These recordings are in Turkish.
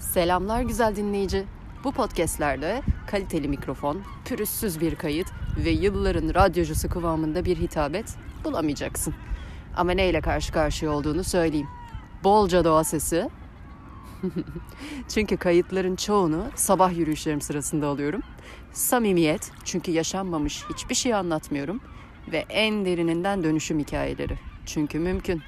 Selamlar güzel dinleyici. Bu podcastlerde kaliteli mikrofon, pürüzsüz bir kayıt ve yılların radyocusu kıvamında bir hitabet bulamayacaksın. Ama neyle karşı karşıya olduğunu söyleyeyim. Bolca doğa sesi. çünkü kayıtların çoğunu sabah yürüyüşlerim sırasında alıyorum. Samimiyet çünkü yaşanmamış hiçbir şey anlatmıyorum. Ve en derininden dönüşüm hikayeleri. Çünkü mümkün.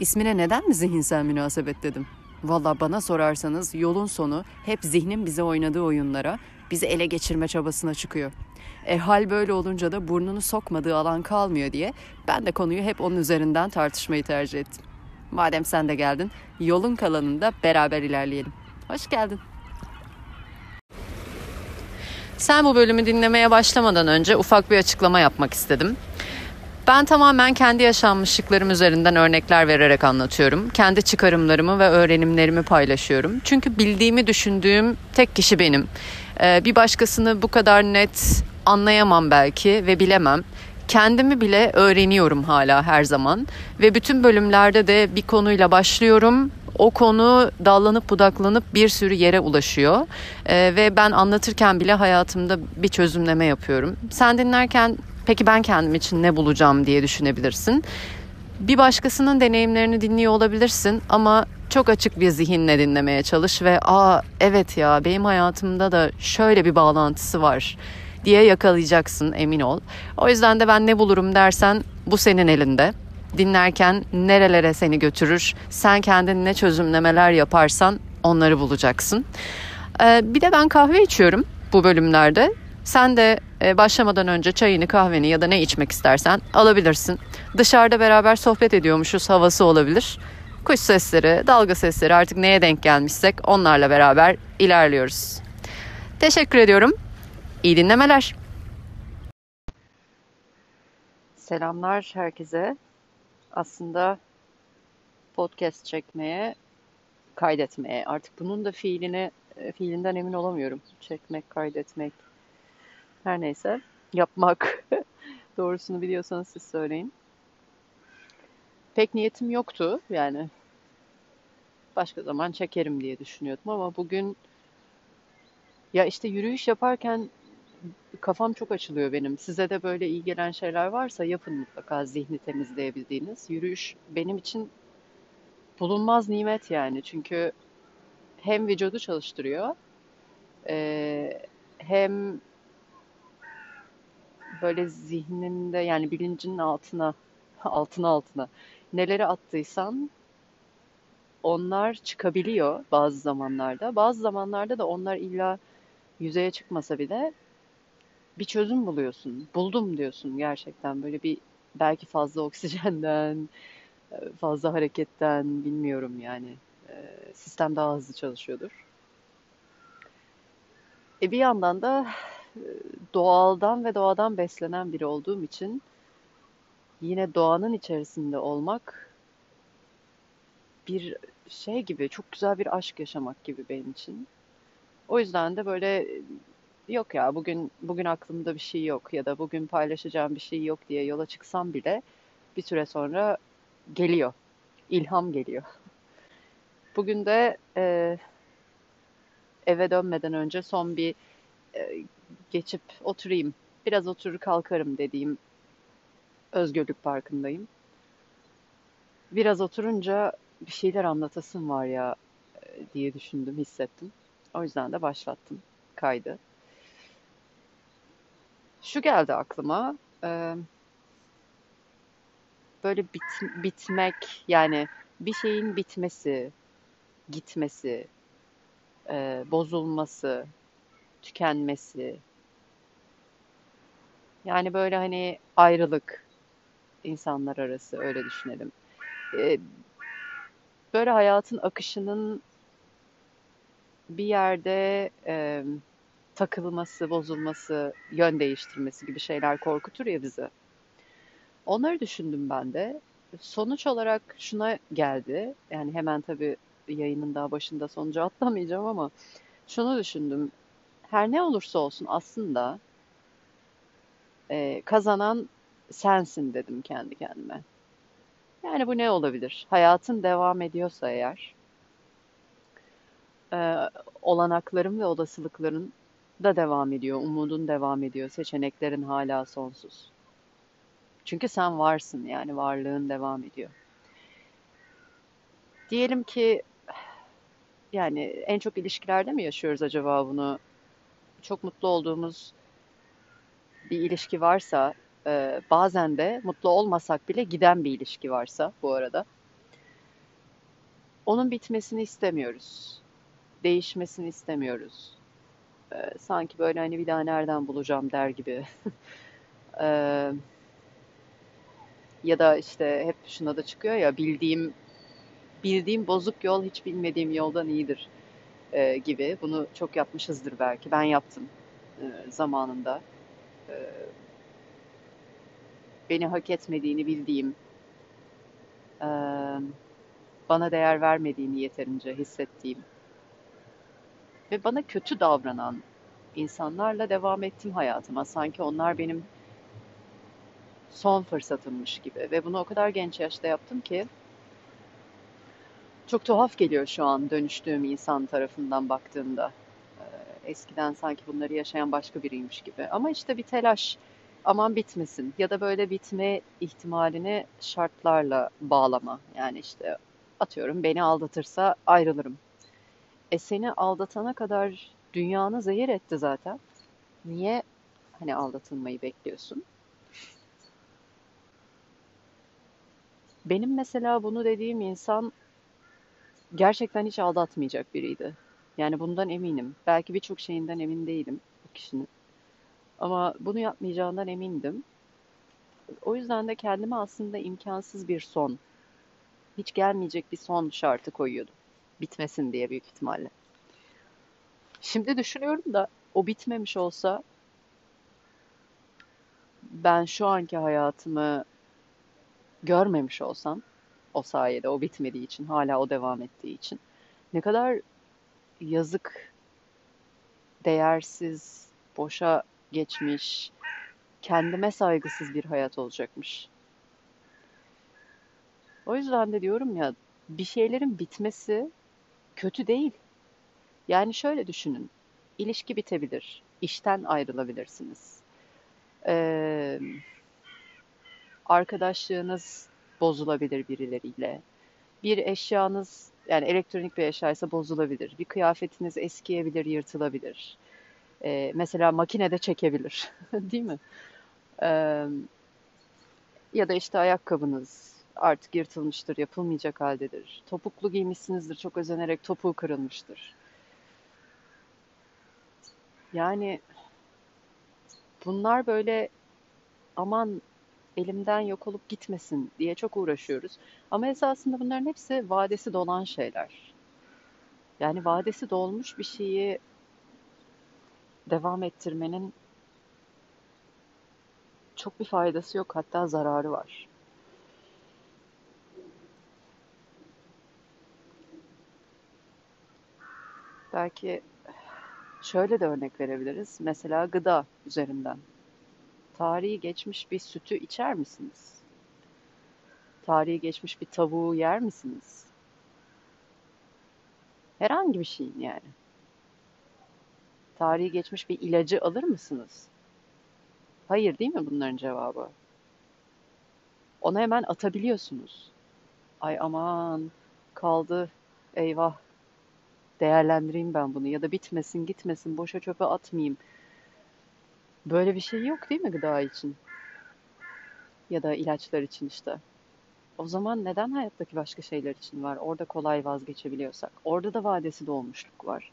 İsmine neden mi zihinsel münasebet dedim? Valla bana sorarsanız yolun sonu hep zihnin bize oynadığı oyunlara, bizi ele geçirme çabasına çıkıyor. E hal böyle olunca da burnunu sokmadığı alan kalmıyor diye ben de konuyu hep onun üzerinden tartışmayı tercih ettim. Madem sen de geldin, yolun kalanında beraber ilerleyelim. Hoş geldin. Sen bu bölümü dinlemeye başlamadan önce ufak bir açıklama yapmak istedim. Ben tamamen kendi yaşanmışlıklarım üzerinden örnekler vererek anlatıyorum. Kendi çıkarımlarımı ve öğrenimlerimi paylaşıyorum. Çünkü bildiğimi düşündüğüm tek kişi benim. Ee, bir başkasını bu kadar net anlayamam belki ve bilemem. Kendimi bile öğreniyorum hala her zaman ve bütün bölümlerde de bir konuyla başlıyorum. O konu dallanıp budaklanıp bir sürü yere ulaşıyor ee, ve ben anlatırken bile hayatımda bir çözümleme yapıyorum. Sen dinlerken peki ben kendim için ne bulacağım diye düşünebilirsin. Bir başkasının deneyimlerini dinliyor olabilirsin ama çok açık bir zihinle dinlemeye çalış ve aa evet ya benim hayatımda da şöyle bir bağlantısı var diye yakalayacaksın emin ol. O yüzden de ben ne bulurum dersen bu senin elinde. Dinlerken nerelere seni götürür, sen kendin ne çözümlemeler yaparsan onları bulacaksın. Ee, bir de ben kahve içiyorum bu bölümlerde. Sen de e, başlamadan önce çayını, kahveni ya da ne içmek istersen alabilirsin. Dışarıda beraber sohbet ediyormuşuz havası olabilir. Kuş sesleri, dalga sesleri artık neye denk gelmişsek onlarla beraber ilerliyoruz. Teşekkür ediyorum. İyi dinlemeler. Selamlar herkese. Aslında podcast çekmeye, kaydetmeye artık bunun da fiiline e, fiilinden emin olamıyorum. Çekmek, kaydetmek, her neyse yapmak. Doğrusunu biliyorsanız siz söyleyin. Pek niyetim yoktu yani. Başka zaman çekerim diye düşünüyordum ama bugün ya işte yürüyüş yaparken kafam çok açılıyor benim. Size de böyle iyi gelen şeyler varsa yapın mutlaka zihni temizleyebildiğiniz. Yürüyüş benim için bulunmaz nimet yani. Çünkü hem vücudu çalıştırıyor hem böyle zihninde yani bilincinin altına altına altına neleri attıysan onlar çıkabiliyor bazı zamanlarda. Bazı zamanlarda da onlar illa yüzeye çıkmasa bile bir çözüm buluyorsun. Buldum diyorsun gerçekten böyle bir belki fazla oksijenden, fazla hareketten bilmiyorum yani. Sistem daha hızlı çalışıyordur. E bir yandan da doğaldan ve doğadan beslenen biri olduğum için yine doğanın içerisinde olmak bir şey gibi, çok güzel bir aşk yaşamak gibi benim için. O yüzden de böyle yok ya bugün bugün aklımda bir şey yok ya da bugün paylaşacağım bir şey yok diye yola çıksam bile bir süre sonra geliyor. ilham geliyor. Bugün de e, eve dönmeden önce son bir e, geçip oturayım, biraz oturur kalkarım dediğim Özgürlük Parkı'ndayım. Biraz oturunca bir şeyler anlatasım var ya e, diye düşündüm, hissettim. O yüzden de başlattım kaydı. Şu geldi aklıma. E, böyle bit, bitmek yani bir şeyin bitmesi, gitmesi, e, bozulması, tükenmesi. Yani böyle hani ayrılık insanlar arası öyle düşünelim. Ee, böyle hayatın akışının bir yerde e, takılması, bozulması, yön değiştirmesi gibi şeyler korkutur ya bizi. Onları düşündüm ben de. Sonuç olarak şuna geldi. Yani hemen tabii yayının daha başında sonucu atlamayacağım ama şunu düşündüm her ne olursa olsun aslında e, kazanan sensin dedim kendi kendime. Yani bu ne olabilir? Hayatın devam ediyorsa eğer e, olanakların ve olasılıkların da devam ediyor. Umudun devam ediyor. Seçeneklerin hala sonsuz. Çünkü sen varsın yani varlığın devam ediyor. Diyelim ki yani en çok ilişkilerde mi yaşıyoruz acaba bunu? Çok mutlu olduğumuz bir ilişki varsa, e, bazen de mutlu olmasak bile giden bir ilişki varsa bu arada, onun bitmesini istemiyoruz. Değişmesini istemiyoruz. E, sanki böyle hani bir daha nereden bulacağım der gibi. e, ya da işte hep şuna da çıkıyor ya bildiğim bildiğim bozuk yol hiç bilmediğim yoldan iyidir e, gibi. Bunu çok yapmışızdır belki. Ben yaptım e, zamanında. E, beni hak etmediğini bildiğim, e, bana değer vermediğini yeterince hissettiğim ve bana kötü davranan insanlarla devam ettim hayatıma. Sanki onlar benim son fırsatımmış gibi ve bunu o kadar genç yaşta yaptım ki çok tuhaf geliyor şu an dönüştüğüm insan tarafından baktığımda. Eskiden sanki bunları yaşayan başka biriymiş gibi. Ama işte bir telaş, aman bitmesin ya da böyle bitme ihtimalini şartlarla bağlama. Yani işte atıyorum beni aldatırsa ayrılırım. E seni aldatana kadar dünyanı zehir etti zaten. Niye hani aldatılmayı bekliyorsun? Benim mesela bunu dediğim insan gerçekten hiç aldatmayacak biriydi. Yani bundan eminim. Belki birçok şeyinden emin değilim bu kişinin. Ama bunu yapmayacağından emindim. O yüzden de kendime aslında imkansız bir son, hiç gelmeyecek bir son şartı koyuyordum. Bitmesin diye büyük ihtimalle. Şimdi düşünüyorum da o bitmemiş olsa ben şu anki hayatımı görmemiş olsam o sayede o bitmediği için hala o devam ettiği için ne kadar yazık değersiz boşa geçmiş kendime saygısız bir hayat olacakmış. O yüzden de diyorum ya bir şeylerin bitmesi kötü değil. Yani şöyle düşünün. İlişki bitebilir. işten ayrılabilirsiniz. Ee, arkadaşlığınız bozulabilir birileriyle. Bir eşyanız yani elektronik bir eşyaysa bozulabilir. Bir kıyafetiniz eskiyebilir, yırtılabilir. Ee, mesela makinede çekebilir. Değil mi? Ee, ya da işte ayakkabınız artık yırtılmıştır, yapılmayacak haldedir. Topuklu giymişsinizdir, çok özenerek topuğu kırılmıştır. Yani bunlar böyle aman elimden yok olup gitmesin diye çok uğraşıyoruz. Ama esasında bunların hepsi vadesi dolan şeyler. Yani vadesi dolmuş bir şeyi devam ettirmenin çok bir faydası yok hatta zararı var. Belki şöyle de örnek verebiliriz. Mesela gıda üzerinden. Tarihi geçmiş bir sütü içer misiniz? Tarihi geçmiş bir tavuğu yer misiniz? Herhangi bir şeyin yani. Tarihi geçmiş bir ilacı alır mısınız? Hayır değil mi bunların cevabı? Ona hemen atabiliyorsunuz. Ay aman kaldı eyvah değerlendireyim ben bunu ya da bitmesin gitmesin boşa çöpe atmayayım Böyle bir şey yok değil mi gıda için? Ya da ilaçlar için işte. O zaman neden hayattaki başka şeyler için var? Orada kolay vazgeçebiliyorsak. Orada da vadesi dolmuşluk var.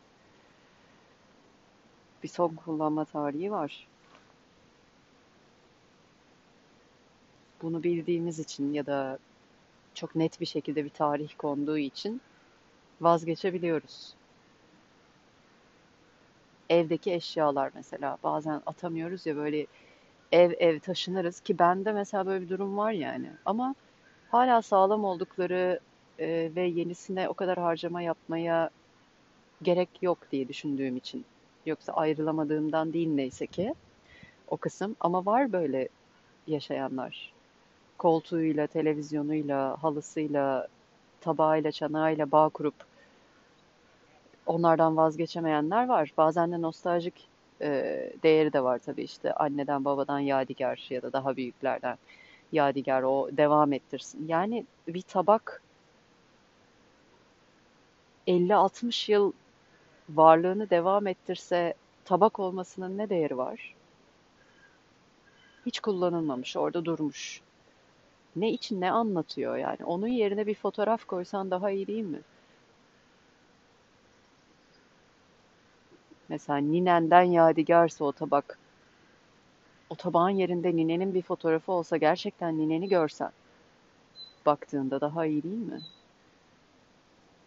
Bir son kullanma tarihi var. Bunu bildiğimiz için ya da çok net bir şekilde bir tarih konduğu için vazgeçebiliyoruz evdeki eşyalar mesela bazen atamıyoruz ya böyle ev ev taşınırız ki bende mesela böyle bir durum var yani. Ama hala sağlam oldukları e, ve yenisine o kadar harcama yapmaya gerek yok diye düşündüğüm için. Yoksa ayrılamadığımdan değil neyse ki o kısım. Ama var böyle yaşayanlar. Koltuğuyla, televizyonuyla, halısıyla, tabağıyla, çanağıyla bağ kurup onlardan vazgeçemeyenler var. Bazen de nostaljik e, değeri de var tabii işte anneden babadan yadigar ya da daha büyüklerden yadigar o devam ettirsin. Yani bir tabak 50-60 yıl varlığını devam ettirse tabak olmasının ne değeri var? Hiç kullanılmamış, orada durmuş. Ne için ne anlatıyor yani? Onun yerine bir fotoğraf koysan daha iyi değil mi? Mesela ninenden yadigarsa o tabak. O tabağın yerinde ninenin bir fotoğrafı olsa gerçekten nineni görsen. Baktığında daha iyi değil mi?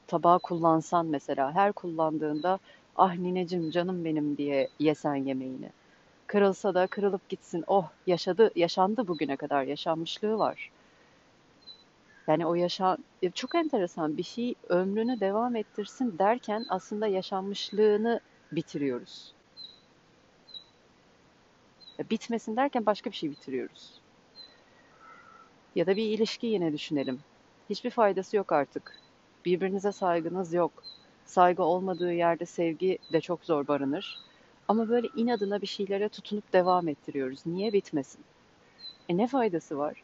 Tabağı kullansan mesela her kullandığında ah ninecim canım benim diye yesen yemeğini. Kırılsa da kırılıp gitsin. Oh yaşadı, yaşandı bugüne kadar yaşanmışlığı var. Yani o yaşa çok enteresan bir şey ömrünü devam ettirsin derken aslında yaşanmışlığını bitiriyoruz. Bitmesin derken başka bir şey bitiriyoruz. Ya da bir ilişki yine düşünelim. Hiçbir faydası yok artık. Birbirinize saygınız yok. Saygı olmadığı yerde sevgi de çok zor barınır. Ama böyle inadına bir şeylere tutunup devam ettiriyoruz. Niye bitmesin? E ne faydası var?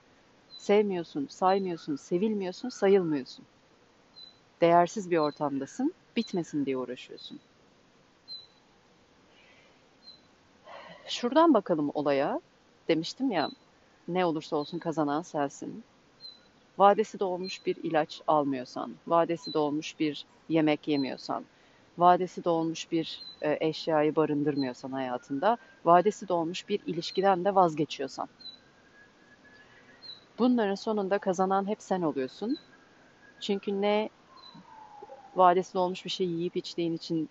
Sevmiyorsun, saymıyorsun, sevilmiyorsun, sayılmıyorsun. Değersiz bir ortamdasın, bitmesin diye uğraşıyorsun. Şuradan bakalım olaya. Demiştim ya, ne olursa olsun kazanan sensin. Vadesi dolmuş bir ilaç almıyorsan, vadesi dolmuş bir yemek yemiyorsan, vadesi dolmuş bir e, eşyayı barındırmıyorsan hayatında, vadesi dolmuş bir ilişkiden de vazgeçiyorsan. Bunların sonunda kazanan hep sen oluyorsun. Çünkü ne vadesi dolmuş bir şey yiyip içtiğin için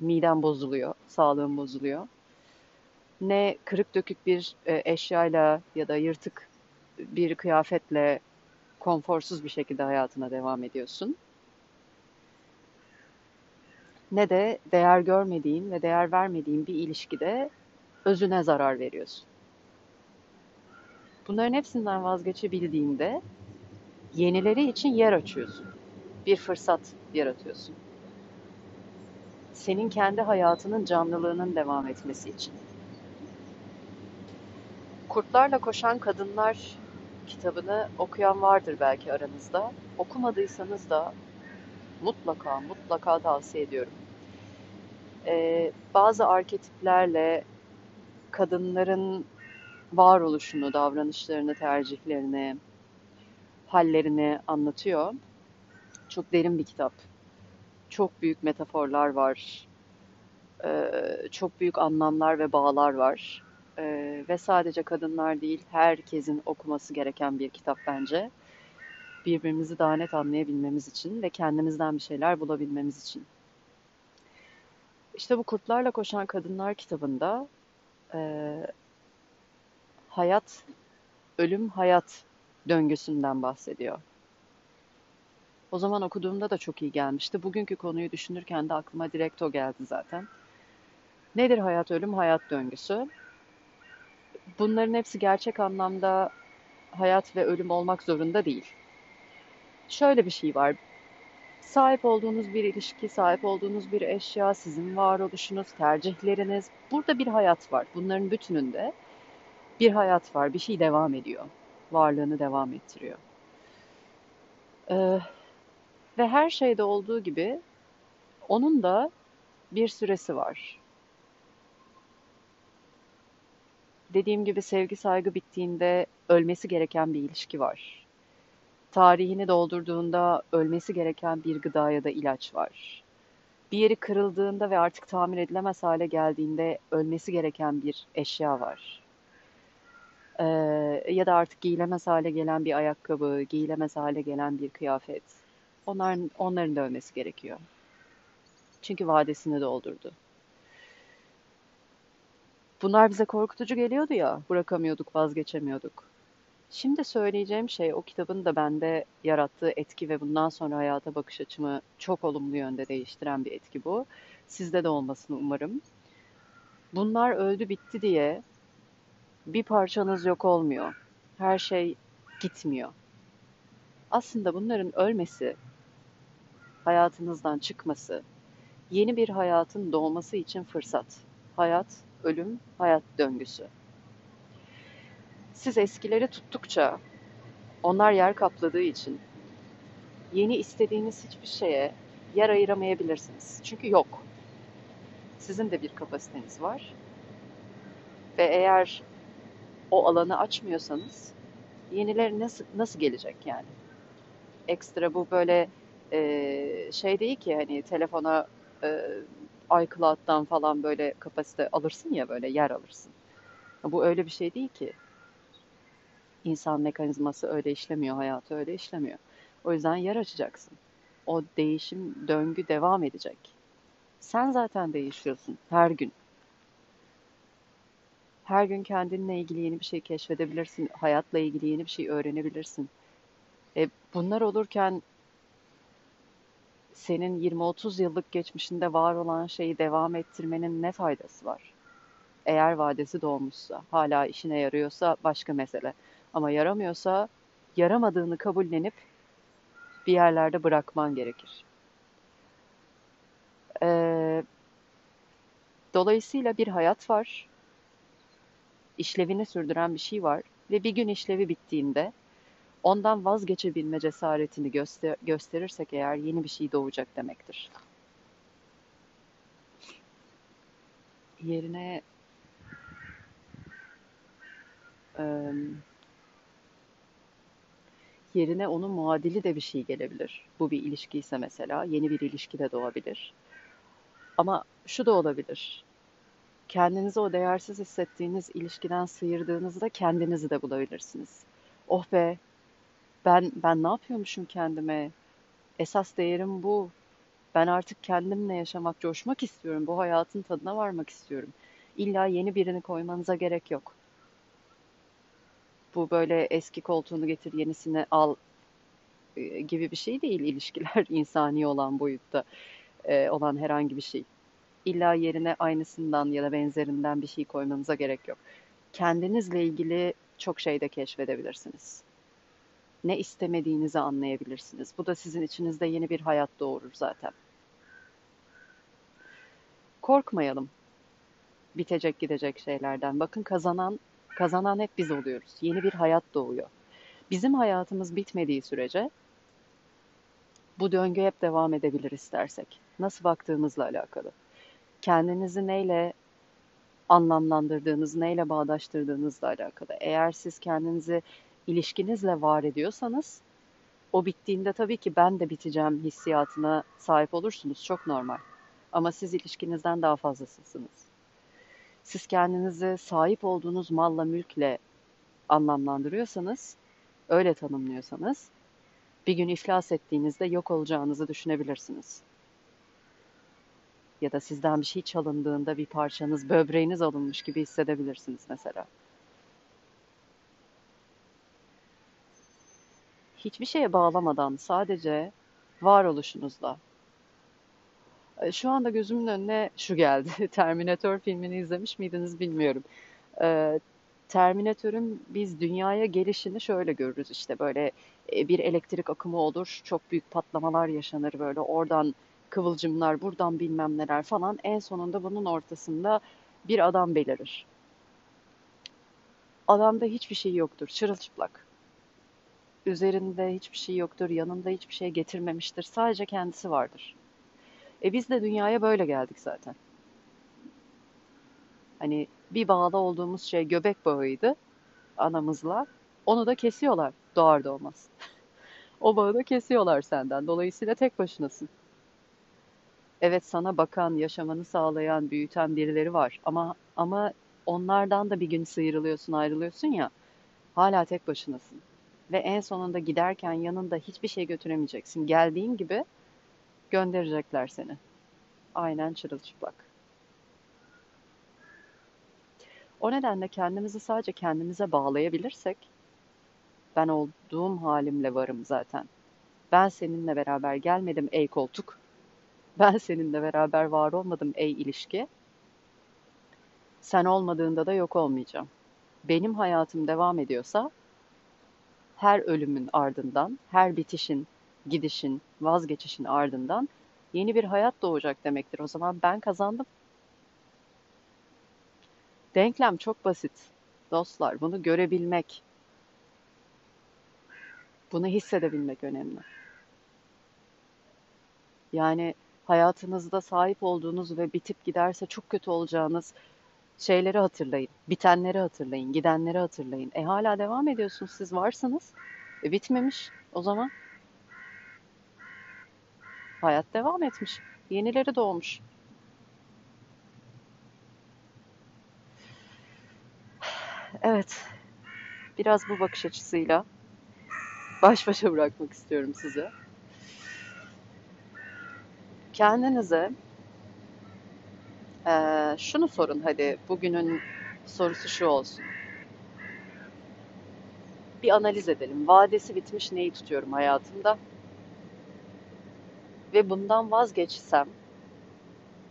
miden bozuluyor, sağlığın bozuluyor. Ne kırık dökük bir e, eşyayla ya da yırtık bir kıyafetle konforsuz bir şekilde hayatına devam ediyorsun. Ne de değer görmediğin ve değer vermediğin bir ilişkide özüne zarar veriyorsun. Bunların hepsinden vazgeçebildiğinde yenileri için yer açıyorsun. Bir fırsat yaratıyorsun. Senin kendi hayatının canlılığının devam etmesi için. Kurtlarla Koşan Kadınlar kitabını okuyan vardır belki aranızda. Okumadıysanız da mutlaka mutlaka tavsiye ediyorum. Ee, bazı arketiplerle kadınların varoluşunu, davranışlarını, tercihlerini, hallerini anlatıyor. Çok derin bir kitap. Çok büyük metaforlar var. Ee, çok büyük anlamlar ve bağlar var. Ee, ve sadece kadınlar değil, herkesin okuması gereken bir kitap bence. Birbirimizi daha net anlayabilmemiz için ve kendimizden bir şeyler bulabilmemiz için. İşte bu Kurtlarla Koşan Kadınlar kitabında e, hayat, ölüm hayat döngüsünden bahsediyor. O zaman okuduğumda da çok iyi gelmişti. Bugünkü konuyu düşünürken de aklıma direkt o geldi zaten. Nedir hayat, ölüm, hayat döngüsü? Bunların hepsi gerçek anlamda hayat ve ölüm olmak zorunda değil. Şöyle bir şey var. Sahip olduğunuz bir ilişki, sahip olduğunuz bir eşya, sizin varoluşunuz, tercihleriniz. Burada bir hayat var. Bunların bütününde bir hayat var, bir şey devam ediyor. Varlığını devam ettiriyor. Ee, ve her şeyde olduğu gibi onun da bir süresi var. Dediğim gibi sevgi saygı bittiğinde ölmesi gereken bir ilişki var. Tarihini doldurduğunda ölmesi gereken bir gıda ya da ilaç var. Bir yeri kırıldığında ve artık tamir edilemez hale geldiğinde ölmesi gereken bir eşya var ee, ya da artık giyilemez hale gelen bir ayakkabı, giyilemez hale gelen bir kıyafet. Onların, onların da ölmesi gerekiyor. Çünkü vadesini doldurdu. Bunlar bize korkutucu geliyordu ya, bırakamıyorduk, vazgeçemiyorduk. Şimdi söyleyeceğim şey o kitabın da bende yarattığı etki ve bundan sonra hayata bakış açımı çok olumlu yönde değiştiren bir etki bu. Sizde de olmasını umarım. Bunlar öldü bitti diye bir parçanız yok olmuyor. Her şey gitmiyor. Aslında bunların ölmesi, hayatınızdan çıkması, Yeni bir hayatın doğması için fırsat. Hayat, ölüm, hayat döngüsü. Siz eskileri tuttukça, onlar yer kapladığı için yeni istediğiniz hiçbir şeye yer ayıramayabilirsiniz. Çünkü yok. Sizin de bir kapasiteniz var. Ve eğer o alanı açmıyorsanız yenileri nasıl nasıl gelecek yani? Ekstra bu böyle e, şey değil ki hani telefona e, iCloud'dan falan böyle kapasite alırsın ya böyle yer alırsın. Bu öyle bir şey değil ki. İnsan mekanizması öyle işlemiyor, hayatı öyle işlemiyor. O yüzden yer açacaksın. O değişim, döngü devam edecek. Sen zaten değişiyorsun her gün. Her gün kendinle ilgili yeni bir şey keşfedebilirsin. Hayatla ilgili yeni bir şey öğrenebilirsin. E, bunlar olurken senin 20-30 yıllık geçmişinde var olan şeyi devam ettirmenin ne faydası var? Eğer vadesi dolmuşsa, hala işine yarıyorsa başka mesele. Ama yaramıyorsa yaramadığını kabullenip bir yerlerde bırakman gerekir. Ee, dolayısıyla bir hayat var, işlevini sürdüren bir şey var ve bir gün işlevi bittiğinde ondan vazgeçebilme cesaretini göster gösterirsek eğer yeni bir şey doğacak demektir. Yerine e, yerine onun muadili de bir şey gelebilir. Bu bir ilişki ise mesela yeni bir ilişki de doğabilir. Ama şu da olabilir. Kendinizi o değersiz hissettiğiniz ilişkiden sıyırdığınızda kendinizi de bulabilirsiniz. Oh be ben ben ne yapıyormuşum kendime? Esas değerim bu. Ben artık kendimle yaşamak, coşmak istiyorum. Bu hayatın tadına varmak istiyorum. İlla yeni birini koymanıza gerek yok. Bu böyle eski koltuğunu getir yenisini al e, gibi bir şey değil ilişkiler insani olan boyutta e, olan herhangi bir şey. İlla yerine aynısından ya da benzerinden bir şey koymanıza gerek yok. Kendinizle ilgili çok şey de keşfedebilirsiniz ne istemediğinizi anlayabilirsiniz. Bu da sizin içinizde yeni bir hayat doğurur zaten. Korkmayalım bitecek gidecek şeylerden. Bakın kazanan kazanan hep biz oluyoruz. Yeni bir hayat doğuyor. Bizim hayatımız bitmediği sürece bu döngü hep devam edebilir istersek. Nasıl baktığımızla alakalı. Kendinizi neyle anlamlandırdığınız, neyle bağdaştırdığınızla alakalı. Eğer siz kendinizi ilişkinizle var ediyorsanız o bittiğinde tabii ki ben de biteceğim hissiyatına sahip olursunuz. Çok normal. Ama siz ilişkinizden daha fazlasısınız. Siz kendinizi sahip olduğunuz malla mülkle anlamlandırıyorsanız, öyle tanımlıyorsanız bir gün iflas ettiğinizde yok olacağınızı düşünebilirsiniz. Ya da sizden bir şey çalındığında bir parçanız, böbreğiniz alınmış gibi hissedebilirsiniz mesela. Hiçbir şeye bağlamadan sadece varoluşunuzla. E, şu anda gözümün önüne şu geldi. Terminator filmini izlemiş miydiniz bilmiyorum. E, Terminatör'ün biz dünyaya gelişini şöyle görürüz işte böyle e, bir elektrik akımı olur, çok büyük patlamalar yaşanır böyle oradan kıvılcımlar, buradan bilmem neler falan. En sonunda bunun ortasında bir adam belirir. Adamda hiçbir şey yoktur, çırılçıplak üzerinde hiçbir şey yoktur, yanında hiçbir şey getirmemiştir. Sadece kendisi vardır. E biz de dünyaya böyle geldik zaten. Hani bir bağlı olduğumuz şey göbek bağıydı anamızla. Onu da kesiyorlar doğar doğmaz. o bağı da kesiyorlar senden. Dolayısıyla tek başınasın. Evet sana bakan, yaşamanı sağlayan, büyüten birileri var ama ama onlardan da bir gün sıyrılıyorsun, ayrılıyorsun ya. Hala tek başınasın. Ve en sonunda giderken yanında hiçbir şey götüremeyeceksin. Geldiğin gibi gönderecekler seni. Aynen çırılçıplak. O nedenle kendimizi sadece kendimize bağlayabilirsek, ben olduğum halimle varım zaten. Ben seninle beraber gelmedim ey koltuk. Ben seninle beraber var olmadım ey ilişki. Sen olmadığında da yok olmayacağım. Benim hayatım devam ediyorsa her ölümün ardından, her bitişin, gidişin, vazgeçişin ardından Yeni bir hayat doğacak demektir. O zaman ben kazandım. Denklem çok basit. Dostlar, bunu görebilmek, bunu hissedebilmek önemli. Yani hayatınızda sahip olduğunuz ve bitip giderse çok kötü olacağınız şeyleri hatırlayın. Bitenleri hatırlayın, gidenleri hatırlayın. E hala devam ediyorsunuz, siz varsınız. E bitmemiş o zaman. Hayat devam etmiş. Yenileri doğmuş. Evet, biraz bu bakış açısıyla baş başa bırakmak istiyorum size. Kendinize eee, şunu sorun hadi bugünün sorusu şu olsun. Bir analiz edelim. Vadesi bitmiş neyi tutuyorum hayatımda? Ve bundan vazgeçsem,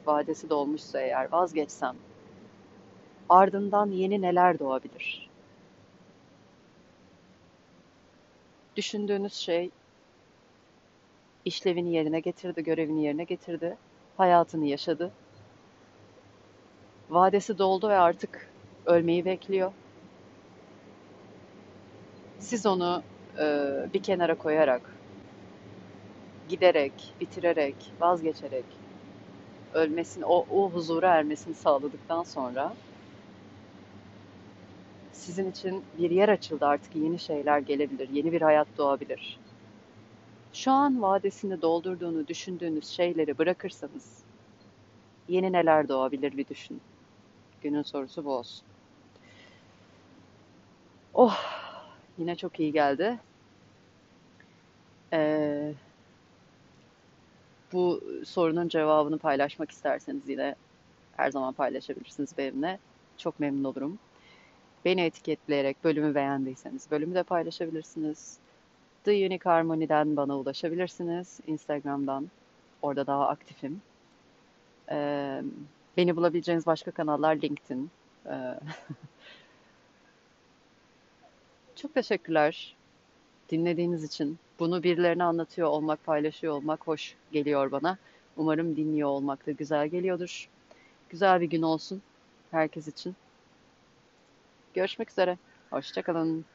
vadesi dolmuşsa eğer vazgeçsem, ardından yeni neler doğabilir? Düşündüğünüz şey işlevini yerine getirdi, görevini yerine getirdi, hayatını yaşadı. Vadesi doldu ve artık ölmeyi bekliyor. Siz onu e, bir kenara koyarak, giderek, bitirerek, vazgeçerek, ölmesini, o, o huzura ermesini sağladıktan sonra sizin için bir yer açıldı artık yeni şeyler gelebilir, yeni bir hayat doğabilir. Şu an vadesini doldurduğunu düşündüğünüz şeyleri bırakırsanız yeni neler doğabilir bir düşünün. Günün sorusu bu olsun. Oh, yine çok iyi geldi. Ee, bu sorunun cevabını paylaşmak isterseniz yine her zaman paylaşabilirsiniz benimle. Çok memnun olurum. Beni etiketleyerek bölümü beğendiyseniz bölümü de paylaşabilirsiniz. The Unique Harmony'den bana ulaşabilirsiniz. Instagram'dan. Orada daha aktifim. Ee, beni bulabileceğiniz başka kanallar LinkedIn. Ee, çok teşekkürler dinlediğiniz için. Bunu birilerine anlatıyor olmak, paylaşıyor olmak hoş geliyor bana. Umarım dinliyor olmak da güzel geliyordur. Güzel bir gün olsun herkes için. Görüşmek üzere. Hoşçakalın.